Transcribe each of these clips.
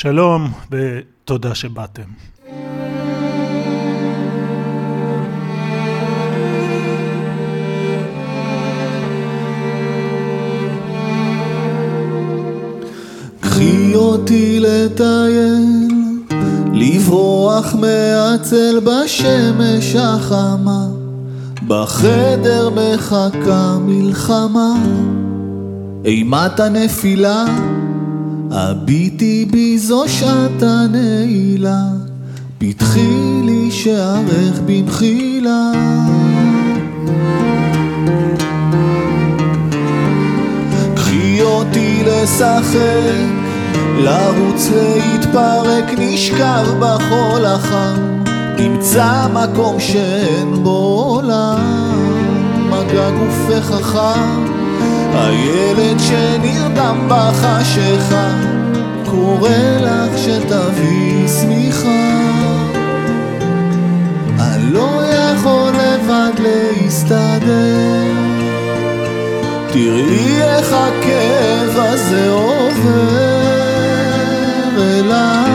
שלום ותודה שבאתם. קחי אותי לטייל, לברוח מהצל בשמש החמה, בחדר מחכה מלחמה, אימת הנפילה, הביטי בי זו שעת הנעילה, פתחי לי שערך במחילה. קחי אותי לשחק, לרוץ להתפרק, נשכב בחול החם, נמצא מקום שאין בו עולם, מגע גופך חכם, הילד שנרדם בחשיכה, קורא לך שתביא שמיכה. אני לא יכול לבד להסתדר. תראי איך הכאב הזה עובר אליי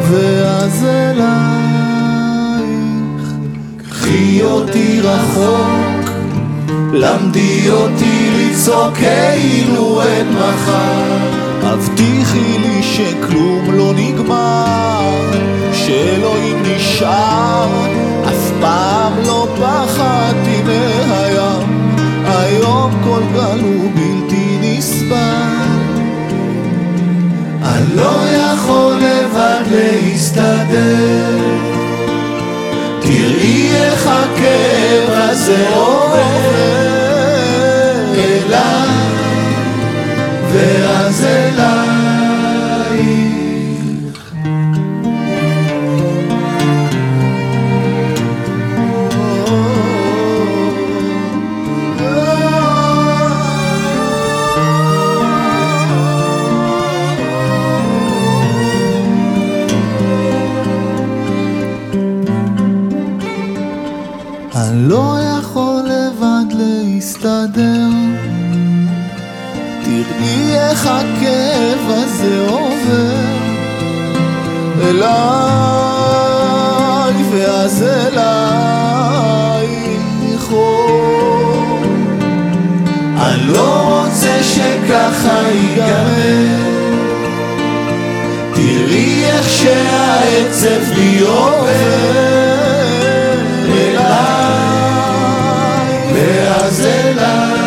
ואז אלייך. קחי אותי רחוק למדי אותי לצעוק כאילו אין מחר הבטיחי לי שכלום לא נגמר שאלוהים נשאר אף פעם לא פחדתי מהים. היום כל גל הוא בלתי נסבל. אני לא יכול לבד להסתדר תראי איך הכאב הזה עובר אליי ואז אלייך איך הכאב הזה עובר אליי ואז אלייך. אני לא רוצה שככה ייגמר תראי איך שהעצב לי עובר אליי ואז אלייך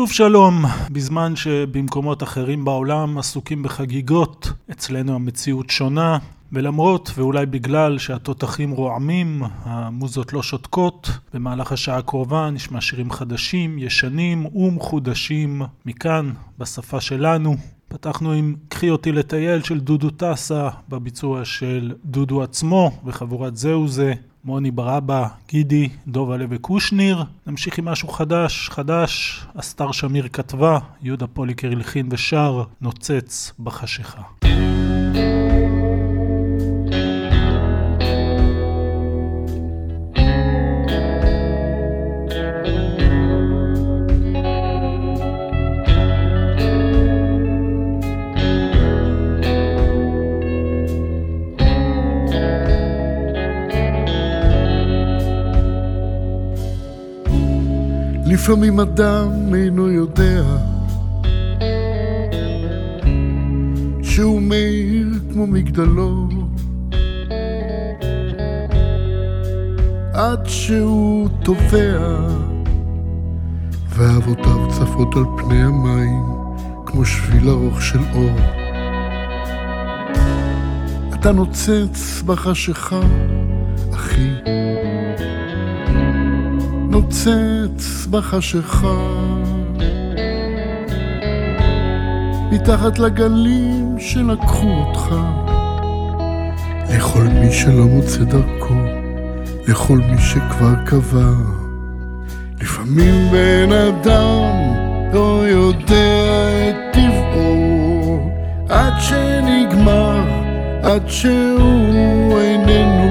שוב שלום, בזמן שבמקומות אחרים בעולם עסוקים בחגיגות, אצלנו המציאות שונה, ולמרות ואולי בגלל שהתותחים רועמים, המוזות לא שותקות, במהלך השעה הקרובה נשמע שירים חדשים, ישנים ומחודשים, מכאן, בשפה שלנו. פתחנו עם קחי אותי לטייל של דודו טסה, בביצוע של דודו עצמו וחבורת זהו זה. מוני ברבא, גידי, דובלה וקושניר. נמשיך עם משהו חדש, חדש. אסתר שמיר כתבה, יהודה פוליקר הלחין ושר, נוצץ בחשיכה. לפעמים אדם אינו יודע שהוא מאיר כמו מגדלור עד שהוא תובע ואבותיו צפות על פני המים כמו שביל ארוך של אור. אתה נוצץ בחשיכה, אחי. נוצץ בחשיכה. מתחת לגלים שלקחו אותך. לכל מי שלא מוצא דרכו, לכל מי שכבר קבע. לפעמים בן אדם לא יודע את טבעו עד שנגמר, עד שהוא איננו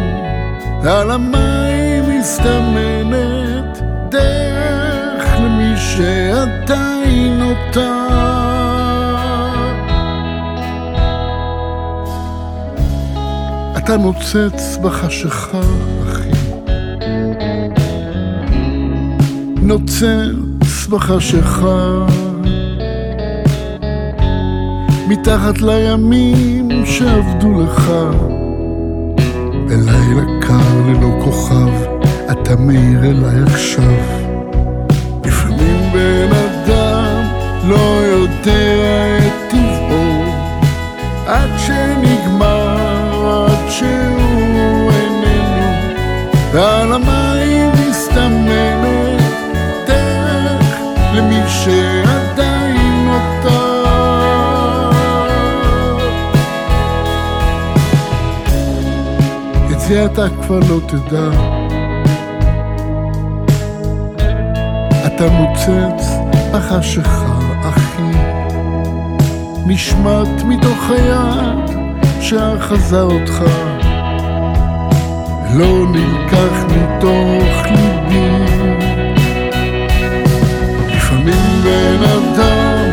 על המים מסתמנת שעדיין נותר אתה נוצץ בחשיכה, אחי. נוצץ בחשיכה. מתחת לימים שעבדו לך. בלילה קר ללא כוכב, אתה מאיר אליי עכשיו. יודע את טבעו, עד שנגמר, עד שהוא איננו, ועל המים מסתמנת דרך למי שעדיין נותר. את זה אתה כבר לא תדע. אתה נוצץ בחשיכה. נשמט מתוך היד שאחזה אותך. לא נלקח מתוך ליבי. לפעמים בן אדם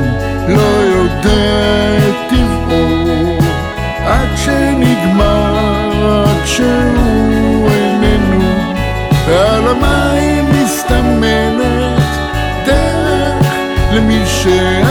לא יודע את טבעו עד שנגמר, עד שהוא איננו ועל המים מסתמנת דרך למי שעדיין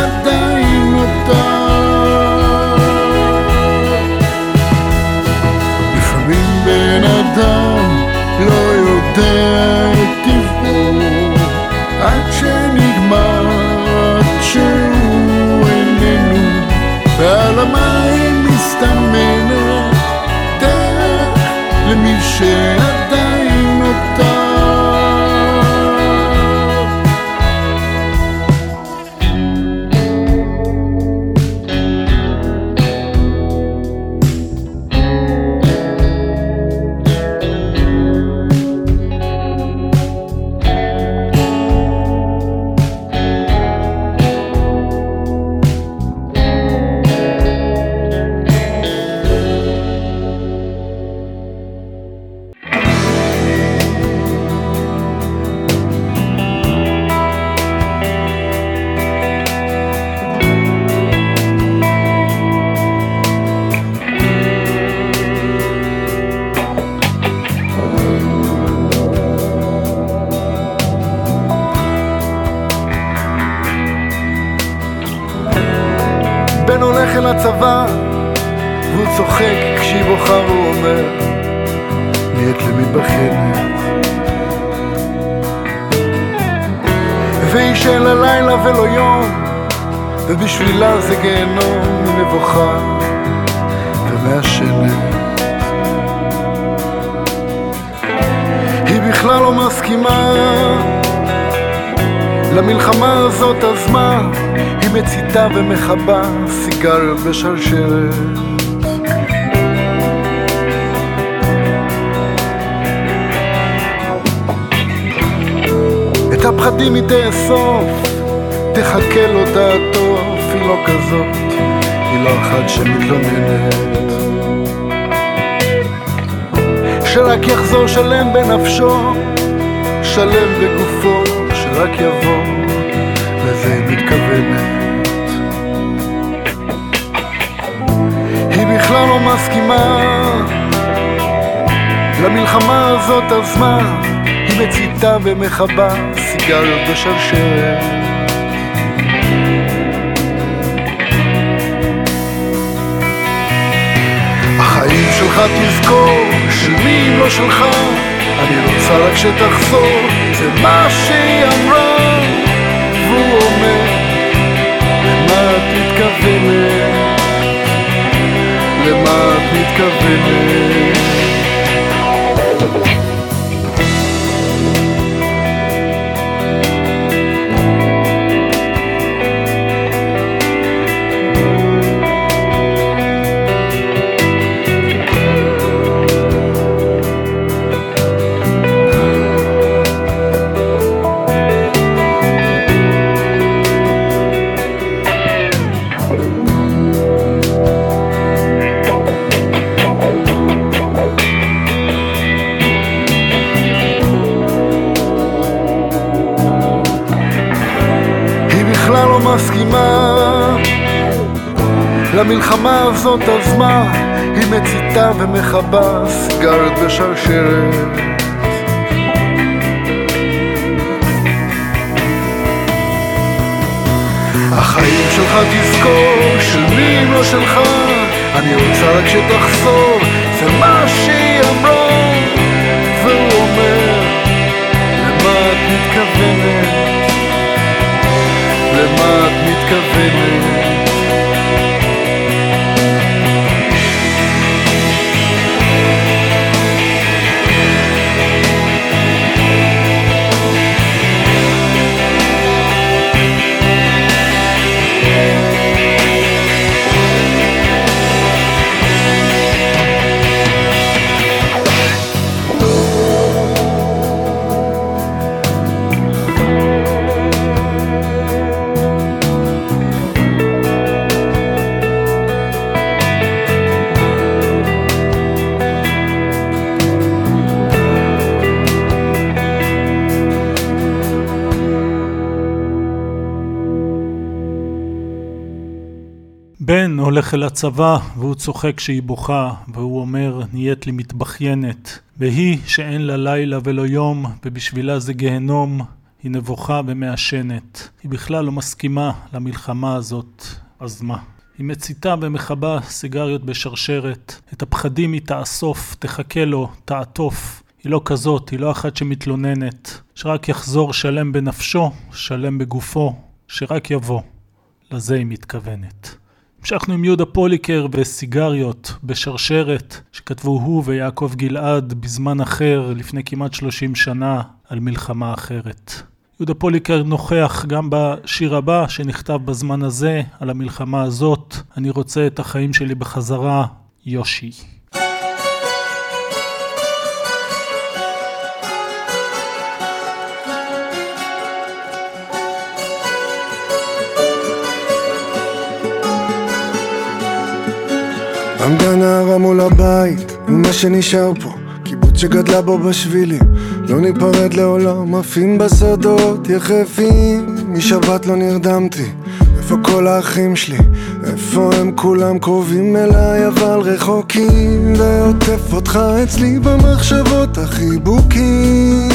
בשלשלת את הפחדים היא תאסוף, תחכה לו דעתו, היא לא כזאת, היא לא אחת שמתלוננת שרק יחזור שלם בנפשו, שלם בגופו, שרק יבוא, לזה היא מתכוונת. בכלל לא מסכימה למלחמה הזאת, אז? היא מציתה ומכבה סיגריות בשרשרת. החיים שלך תזכור, של מי אם לא שלך, אני רוצה רק שתחזור, זה מה שהיא אמרה, והוא אומר, למה את מתכוונת? למה את מתכוונת? למלחמה הזאת, אז מה? היא מציתה ומכבה סיגריות בשרשרת. החיים שלך תזכור, של מי אם לא שלך, אני רוצה רק שתחזור, זה מה שהיא הולך אל הצבא והוא צוחק שהיא בוכה והוא אומר נהיית לי מתבכיינת. והיא שאין לה לילה ולא יום ובשבילה זה גיהנום היא נבוכה ומעשנת. היא בכלל לא מסכימה למלחמה הזאת. אז מה? היא מציתה ומכבה סיגריות בשרשרת. את הפחדים היא תאסוף, תחכה לו, תעטוף. היא לא כזאת, היא לא אחת שמתלוננת. שרק יחזור שלם בנפשו, שלם בגופו שרק יבוא. לזה היא מתכוונת המשכנו עם יהודה פוליקר וסיגריות בשרשרת שכתבו הוא ויעקב גלעד בזמן אחר לפני כמעט 30 שנה על מלחמה אחרת. יהודה פוליקר נוכח גם בשיר הבא שנכתב בזמן הזה על המלחמה הזאת, אני רוצה את החיים שלי בחזרה, יושי. עמדה נערה מול הבית, ומה שנשאר פה, קיבוץ שגדלה בו בשבילים, לא ניפרד לעולם, עפים בשדות יחפים, משבת לא נרדמתי, איפה כל האחים שלי, איפה הם כולם קרובים אליי אבל רחוקים, ועוטף אותך אצלי במחשבות החיבוקים.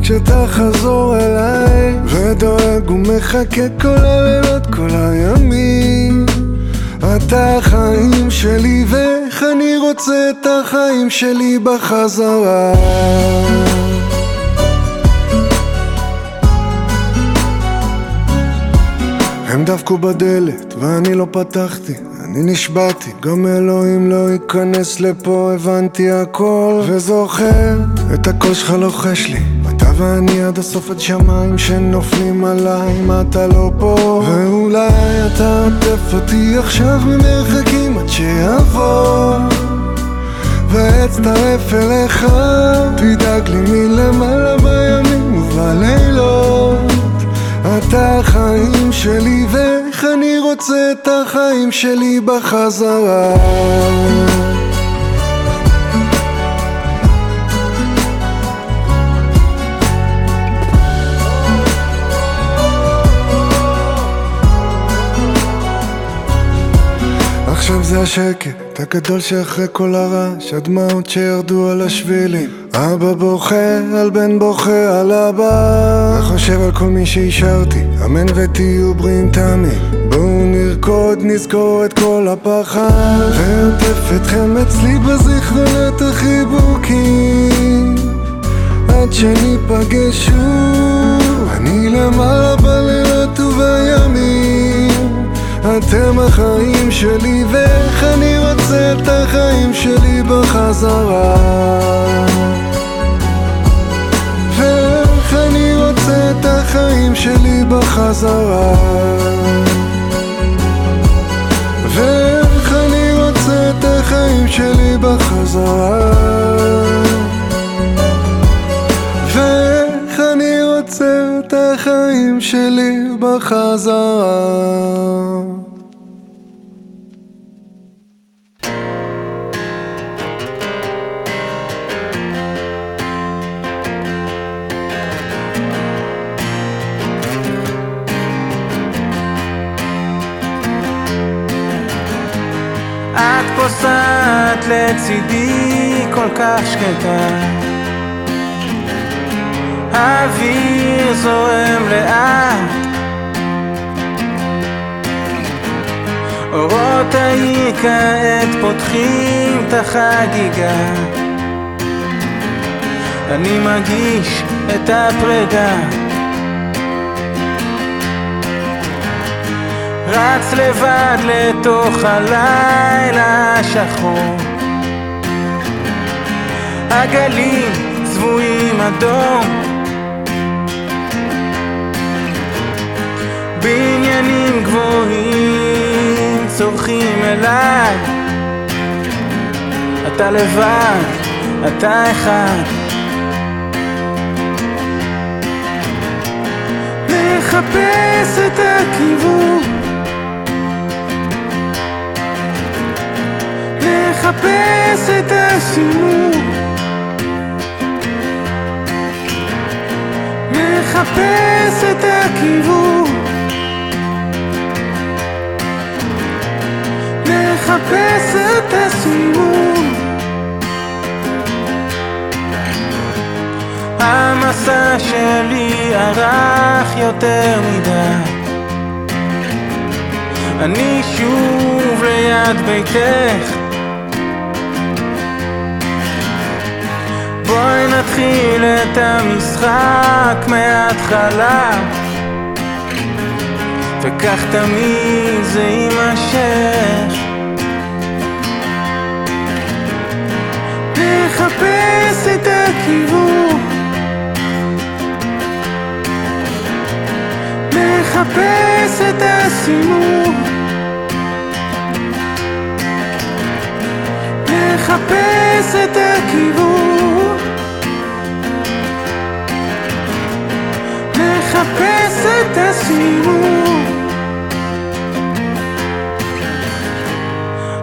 כשתחזור אליי, ודואג ומחכה כל הלילות, כל הימים. אתה החיים שלי ואיך אני רוצה את החיים שלי בחזרה. הם דפקו בדלת ואני לא פתחתי. אני נשבעתי, גם אלוהים לא ייכנס לפה, הבנתי הכל. וזוכר את הקול שלך לוחש לי ואני עד הסוף עד שמיים שנופלים עליי אם אתה לא פה? ואולי אתה עוטף אותי עכשיו ממרחקים עד שיבוא ואצטרף אליך תדאג לי מלמעלה בימים ובלילות. אתה החיים שלי ואיך אני רוצה את החיים שלי בחזרה זה השקט הגדול שאחרי כל הרעש, הדמעות שירדו על השבילים. אבא בוכה על בן בוכה על אבא. וחושב על כל מי שהשארתי אמן ותהיו בריאים תמיד. בואו נרקוד נזכור את כל הפחד. ועוטף אתכם אצלי בזיכרונות החיבוקים. עד שניפגש שוב. אני למעלה בלילות ובימים אתם החיים שלי ואיך אני רוצה את החיים שלי בחזרה. ואיך אני רוצה את החיים שלי בחזרה. ואיך אני רוצה את החיים שלי בחזרה. החיים שלי בחזרה לצידי כל כך שקטה האוויר זורם לאט. אורות העיר כעת פותחים את החגיגה. אני מרגיש את הפרידה רץ לבד לתוך הלילה השחור הגלים צבועים אדום. בניינים גבוהים צורכים אליי. אתה לבד, אתה אחד. מחפש את הכיוון. מחפש את הסימון מחפש את הכיוון. מחפש את הסימון. המסע שלי ארך יותר מדי. אני שוב ליד ביתך נתחיל את המשחק מההתחלה. וכך תמיד זה יימשך. נחפש את הכיוון. נחפש את הסימון. נחפש את הכיוון נחפש את הסימון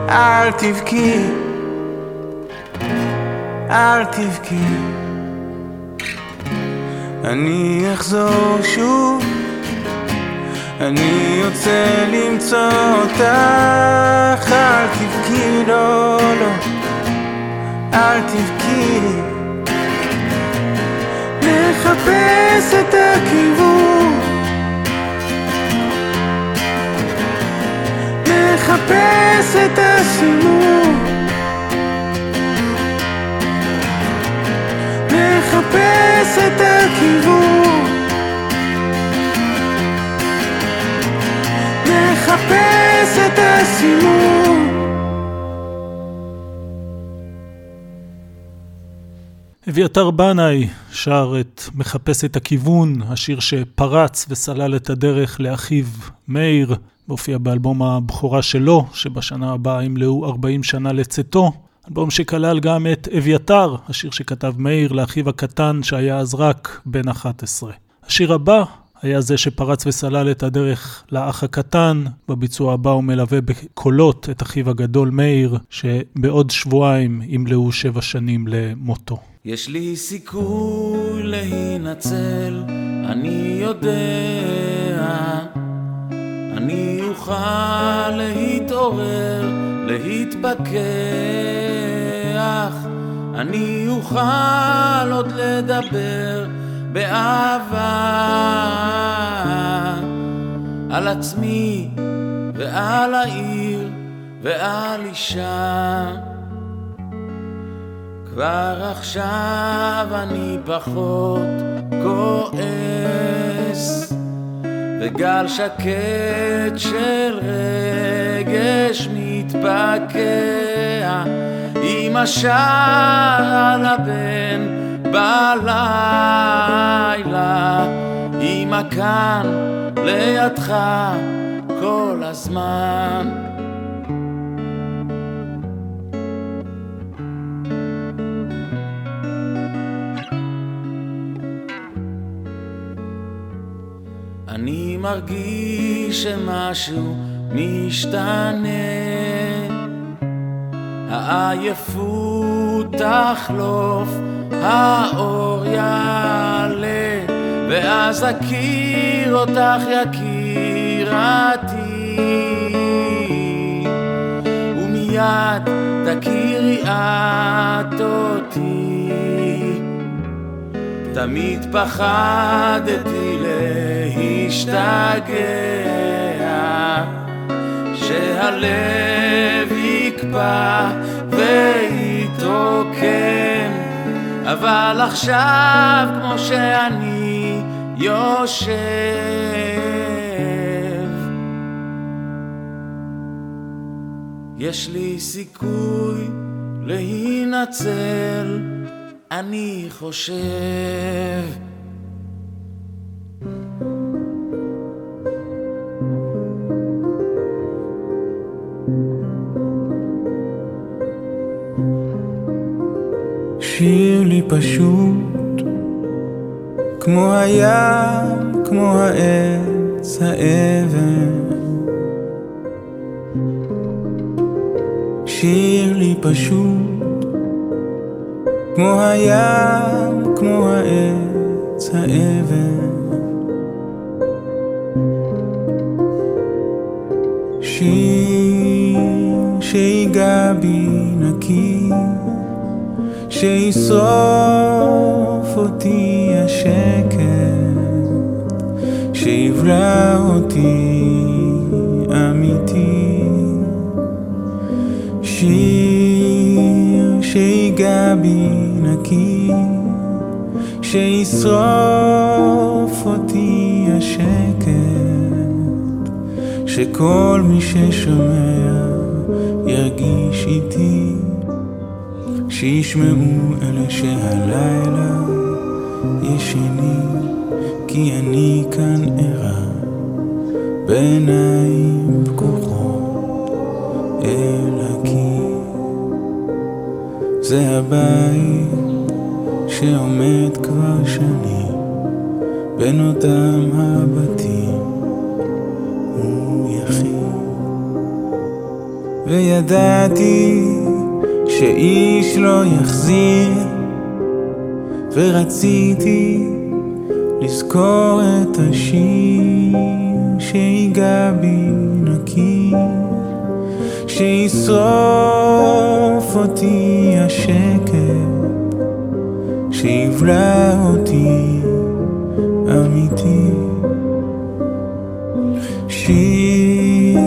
אל תבכי אל תבכי אני אחזור שוב. אני רוצה למצוא אותך. אל תבכי לא לא. אל תבכי נחפש את נחפש את הסימון נחפש את הכיוון נחפש את הסימון אביתר בנאי שר את מחפש את הכיוון, השיר שפרץ וסלל את הדרך לאחיו מאיר, והופיע באלבום הבכורה שלו, שבשנה הבאה ימלאו 40 שנה לצאתו. אלבום שכלל גם את אביתר, השיר שכתב מאיר לאחיו הקטן שהיה אז רק בן 11. השיר הבא היה זה שפרץ וסלל את הדרך לאח הקטן, בביצוע הבא הוא מלווה בקולות את אחיו הגדול מאיר, שבעוד שבועיים ימלאו שבע שנים למותו. יש לי סיכוי להינצל, אני יודע. אני אוכל להתעורר, להתפכח. אני אוכל עוד לדבר באהבה על עצמי ועל העיר ועל אישה. כבר עכשיו אני פחות כועס וגל שקט של רגש מתפקע עם השער הבן בלילה אמא כאן לידך כל הזמן מרגיש שמשהו משתנה העייפות תחלוף, האור יעלה, ואז אכיר אותך יקירתי, ומיד תכירי את אותי. תמיד פחדתי להשתגע, שהלב יקפא ויתרוקן, אבל עכשיו כמו שאני יושב, יש לי סיכוי להינצל, אני חושב. שיר לי פשוט, כמו הים, כמו העץ, האבן. שיר לי פשוט, כמו הים, כמו העץ, האבן. שישרוף אותי השקט, שיבלע אותי אמיתי. שיר שיגע בי נקי, שישרוף אותי השקט, שכל מי ששומע ירגיש איתי. שישמעו אלה שהלילה ישנים, כי אני כאן ערה, בעיניים פקוחות אל הקיר. זה הבית שעומד כבר שנים בין אותם הבתים, הוא יחיד. וידעתי שאיש לא יחזיר, ורציתי לזכור את השיר שיגע בי נקי, שישרוף אותי השקט, שיבלע אותי אמיתי. שיר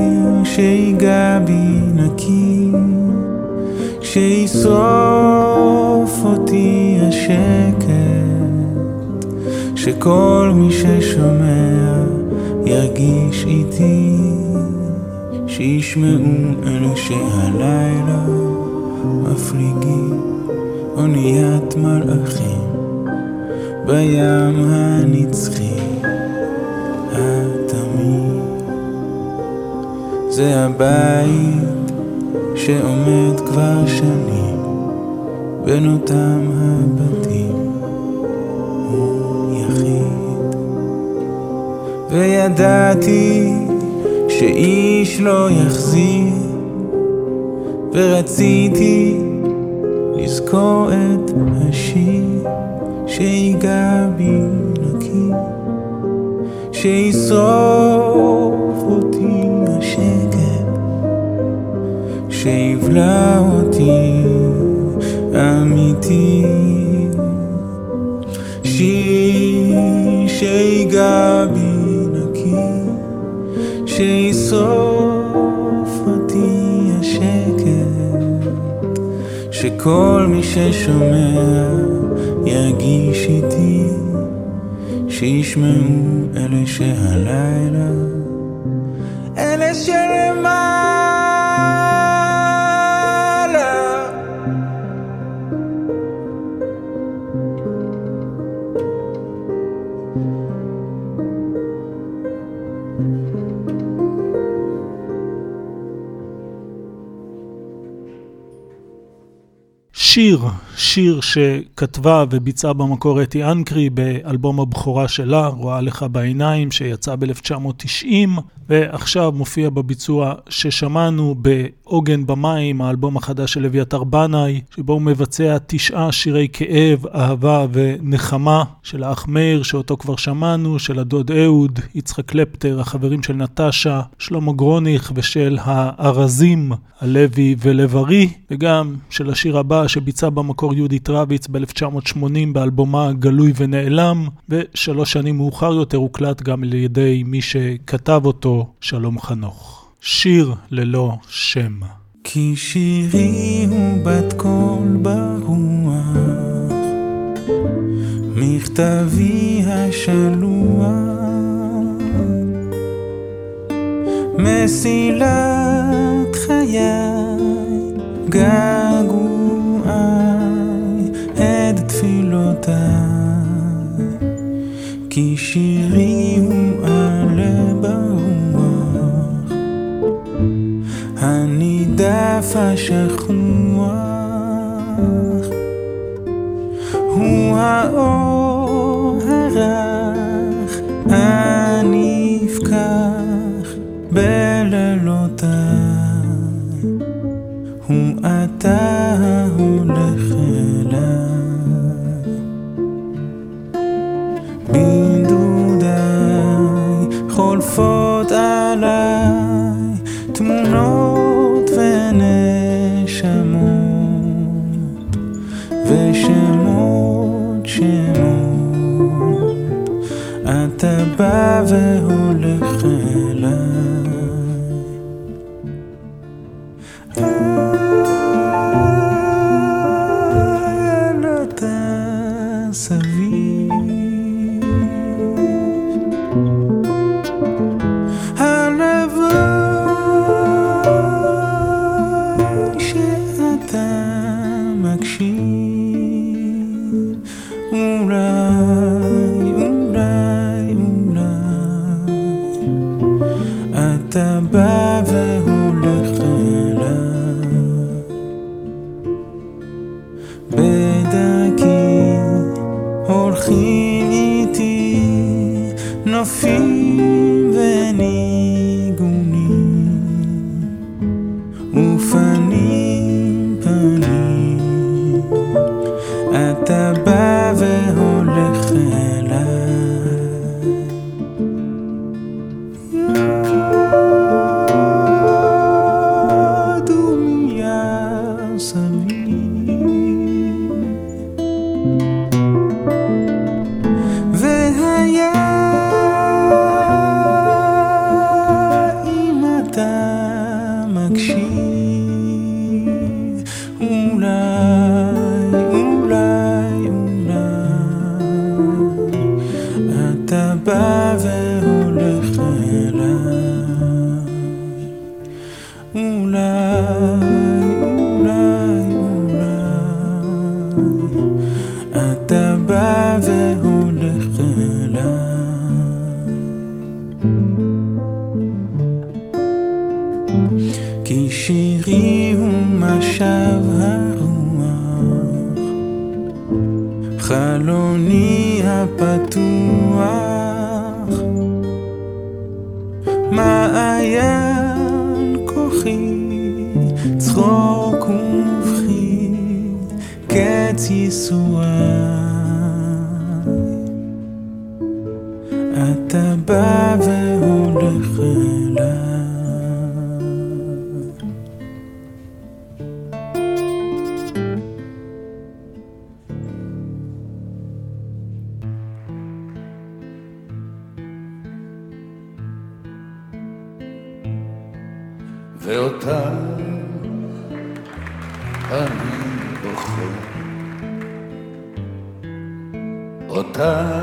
שיגע בי שישרוף אותי השקט, שכל מי ששומע ירגיש איתי, שישמעו אלו שהלילה מפליגים אוניית מלאכים בים הנצחי התמיד. זה הבית שעומד כבר שנים בין אותם הבתים, הוא יחיד. וידעתי שאיש לא יחזיר, ורציתי לזכור את השיר שיגע בי נקי, שישרוף שיבלע אותי אמיתי. שיר שיגע בי נקי שיסוף אותי השקט שכל מי ששומע ירגיש איתי שישמעו אלה שהלילה שיר, שיר שכתבה וביצעה במקור אתי אנקרי באלבום הבכורה שלה, רואה לך בעיניים, שיצא ב-1990, ועכשיו מופיע בביצוע ששמענו בעוגן במים, האלבום החדש של אביתר בנאי, שבו הוא מבצע תשעה שירי כאב, אהבה ונחמה של האח מאיר, שאותו כבר שמענו, של הדוד אהוד, יצחק קלפטר, החברים של נטשה, שלמה גרוניך ושל הארזים, הלוי ולב-ארי, וגם של השיר הבא שביצע במקור יהודית רביץ ב-1980 באלבומה גלוי ונעלם, ושלוש שנים מאוחר יותר הוקלט גם על ידי מי שכתב אותו. שלום חנוך. שיר ללא שם. כי שירי הוא בת קול ברוח, מכתבי השלוח, מסילת חיי, געגועי, תפילותיי, כי שירי הוא עלה ברוח. הנידף השכוח הוא האור הרך הנפקח בלילותיי. הוא אתה בא אתה בא והולך אליי בדרכי הולכים איתי נופים ואותה אני בוחר, אותה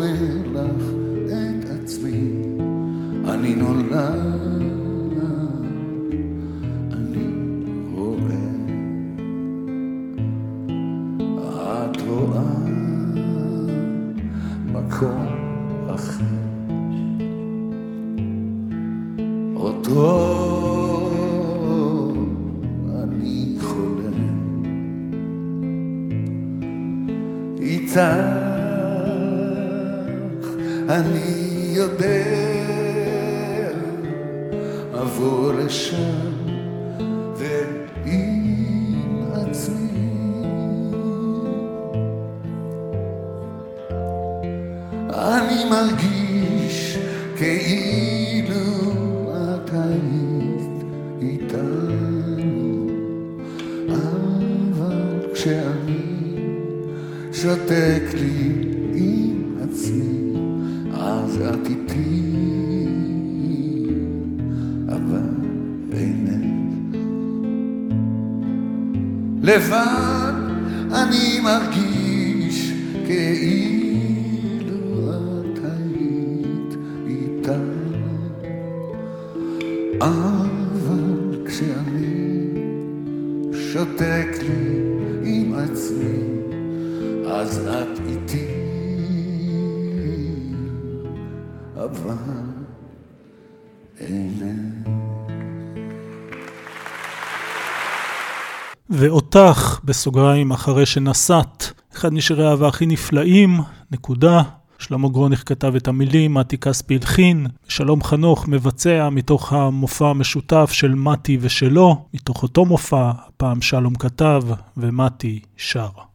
אומר לך את עצמי, אני נולד תותח, בסוגריים, אחרי שנסעת. אחד משיריו הכי נפלאים, נקודה. שלמה גרוניך כתב את המילים, מתי כספי הלחין, שלום חנוך מבצע מתוך המופע המשותף של מתי ושלו, מתוך אותו מופע, הפעם שלום כתב ומתי שר.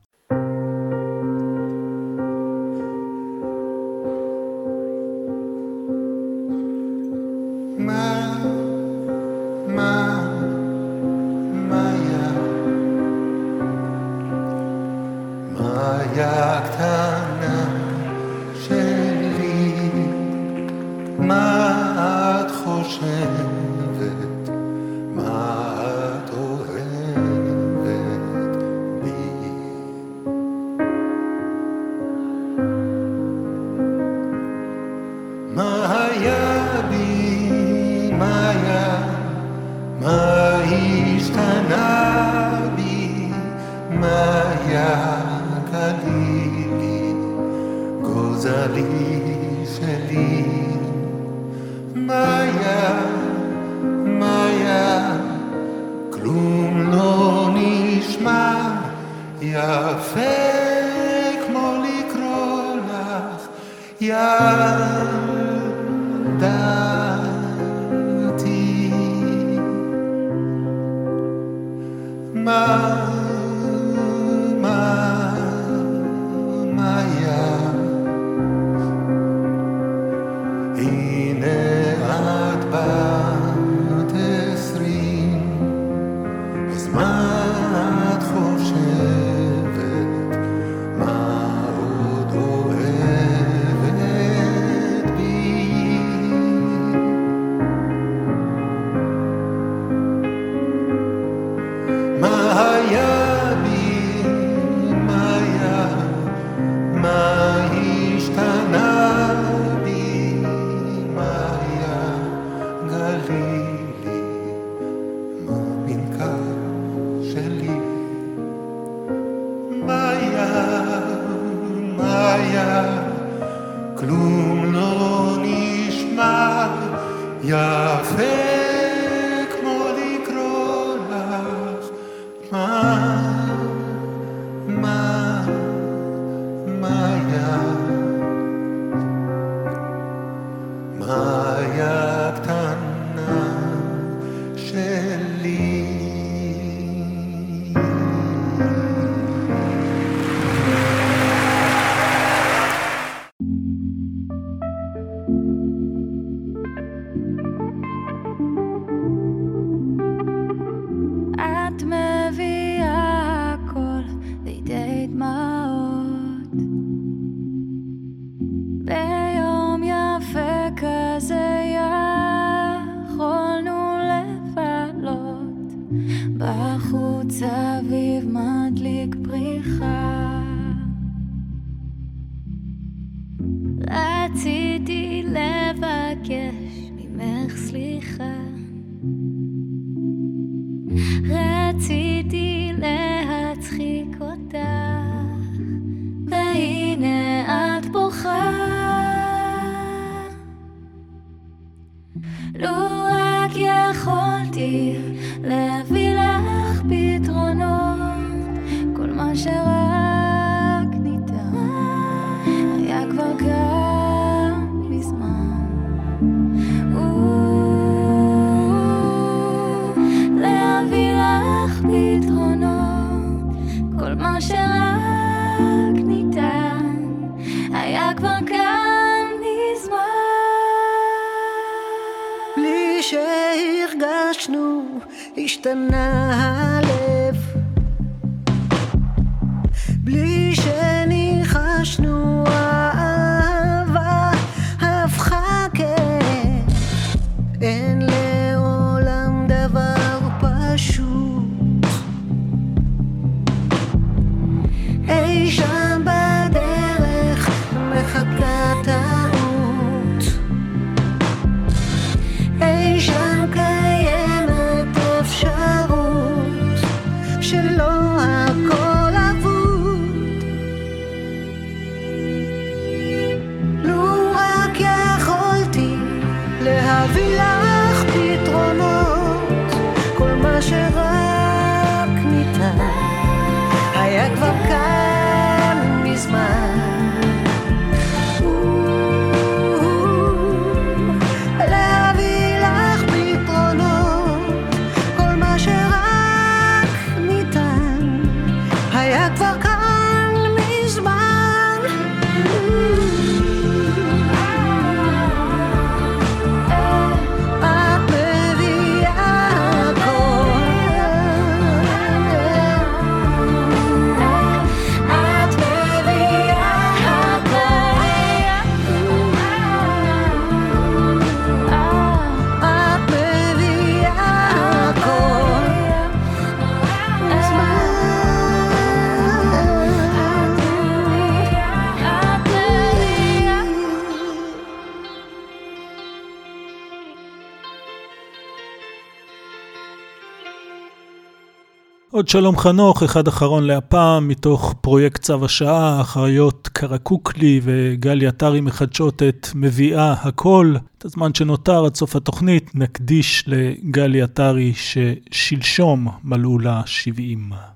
מה שרק ניתן, היה כבר כאן מזמן. בלי שהרגשנו, השתנה הלב. בלי ש... עוד שלום חנוך, אחד אחרון להפעם, מתוך פרויקט צו השעה, אחריות קרקוקלי וגלי עטרי מחדשות את מביאה הכל. את הזמן שנותר עד סוף התוכנית נקדיש לגלי עטרי ששלשום מלאו לה 70.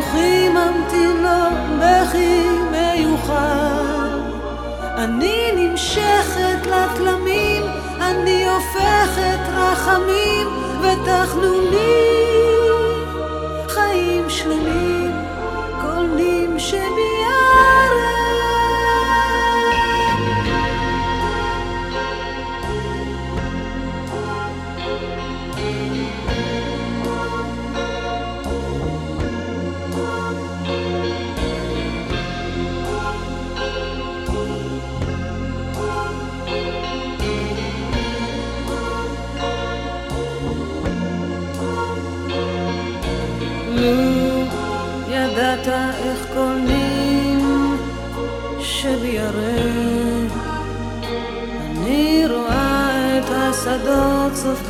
אנוכי ממתין לו בכי מיוחד. אני נמשכת לתלמים, אני הופכת רחמים ותחנונים, חיים שלמים.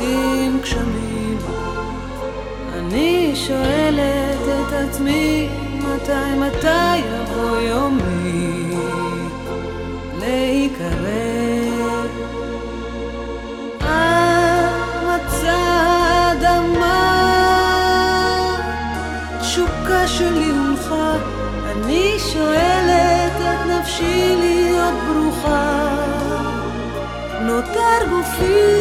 סופגים גשמים אני שואלת את עצמי מתי מתי יבוא יומי להיקרא? מצע אדמה תשוקה שלי הונחה אני שואלת את נפשי להיות ברוכה. נותר גופי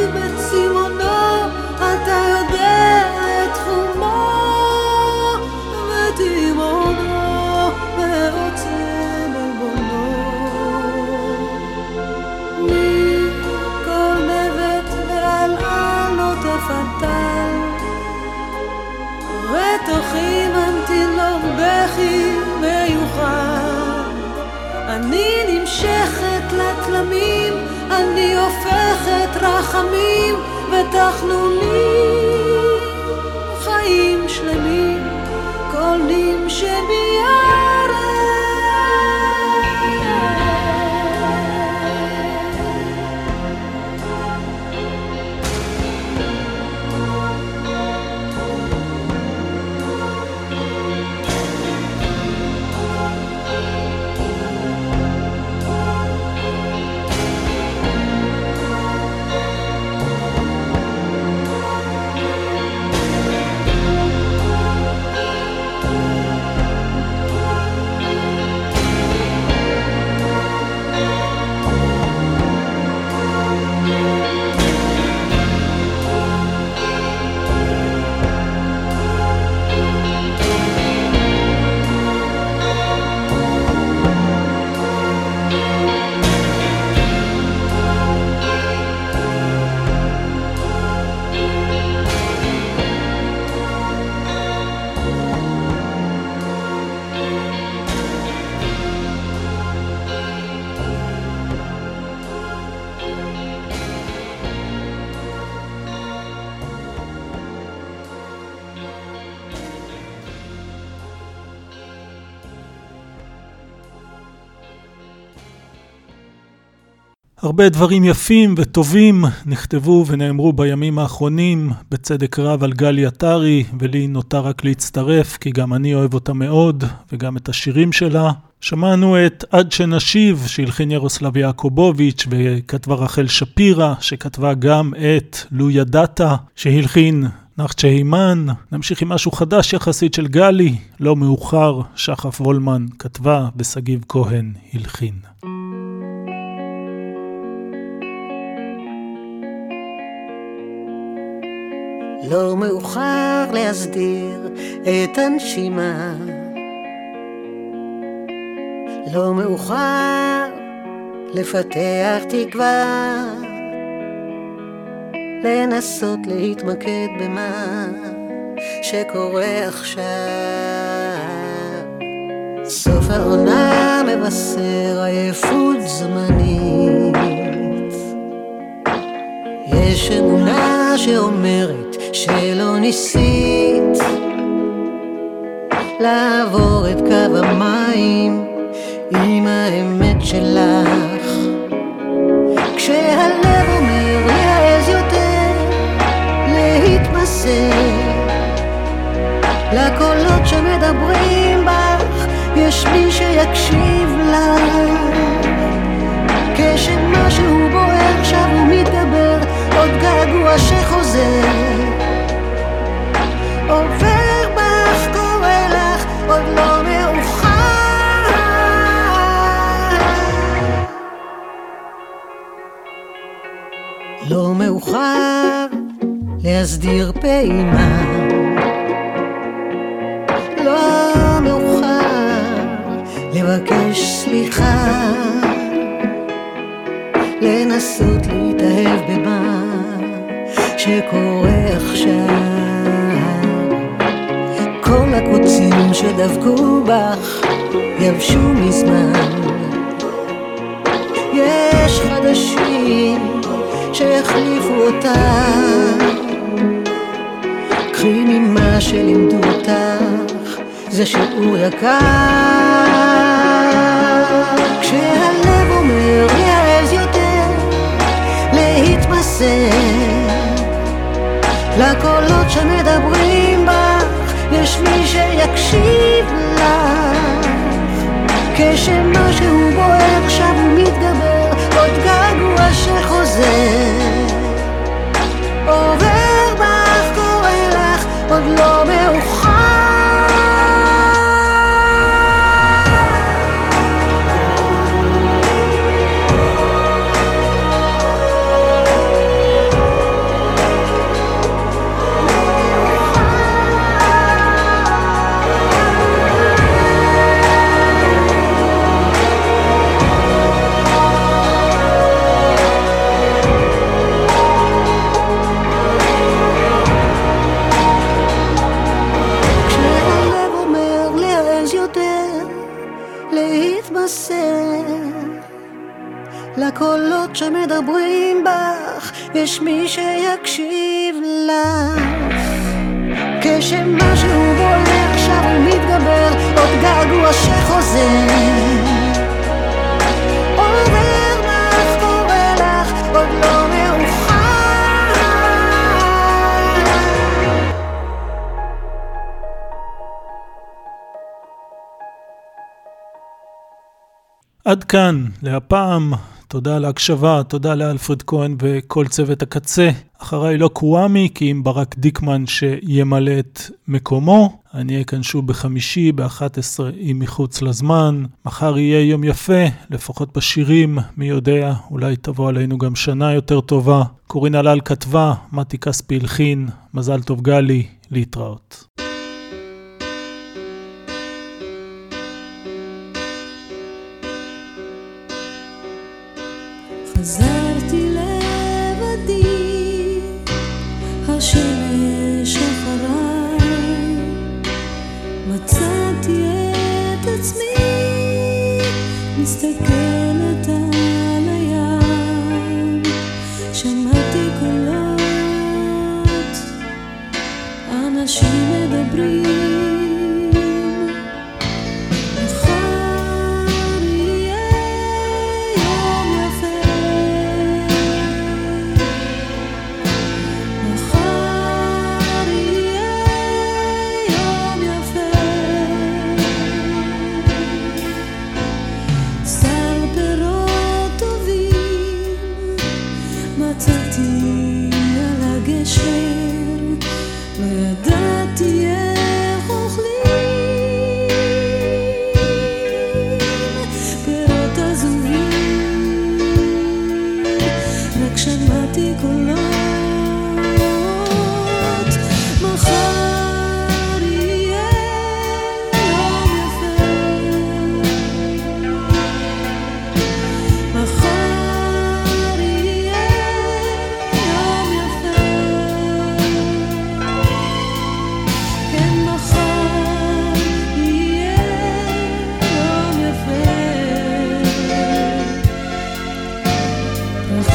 הופכת רחמים ותחנונים. חיים שלמים כל נים הרבה דברים יפים וטובים נכתבו ונאמרו בימים האחרונים, בצדק רב על גלי עטרי, ולי נותר רק להצטרף, כי גם אני אוהב אותה מאוד, וגם את השירים שלה. שמענו את עד שנשיב, שהלחין ירוסלב יעקובוביץ', וכתבה רחל שפירא, שכתבה גם את לו ידעת, שהלחין נחצ'ה הימן. נמשיך עם משהו חדש יחסית של גלי, לא מאוחר, שחף וולמן כתבה, ושגיב כהן הלחין. לא מאוחר להסדיר את הנשימה. לא מאוחר לפתח תקווה. לנסות להתמקד במה שקורה עכשיו. סוף העונה מבשר עייפות זמנית. יש אמונה שאומרת שלא ניסית לעבור את קו המים עם האמת שלך. כשהלב אומר להעז יותר להתמסר לקולות שמדברים בך יש מי שיקשיב לך. כשמשהו בוער שב ומתגבר עוד געגוע שחוזר לא לא מאוחר להסדיר פעימה. לא מאוחר לבקש סליחה. לנסות להתאהב במה שקורה עכשיו. כל הקוצים שדבקו בך יבשו מזמן. יש חדשים שהחליפו אותה. קחי ממה שלימדו אותך, זה שיעור יקר. כשהלב אומר להעז יותר, להתמסר לקולות שמדברים יש מי שיקשיב לך. כשמשהו בוער עכשיו הוא מתגבר, עוד געגוע שחוזר. עובר יש מי שיקשיב לך. כשמשהו בוער עכשיו הוא מתגבר, עוד געגוע שחוזר. עובר לך, לא. עד כאן, להפעם. תודה על ההקשבה, תודה לאלפרד כהן וכל צוות הקצה. אחריי לא קוואמי, כי עם ברק דיקמן שימלא את מקומו. אני אהיה כאן שוב בחמישי, ב-11 עם מחוץ לזמן. מחר יהיה יום יפה, לפחות בשירים, מי יודע, אולי תבוא עלינו גם שנה יותר טובה. קורין הלל כתבה, מתי כספי הלחין, מזל טוב גלי, להתראות. חזרתי לבדי, השמש אחריי, מצאתי את עצמי מסתכלת על הים, שמעתי קולות, אנשים מדברים,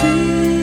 Sim.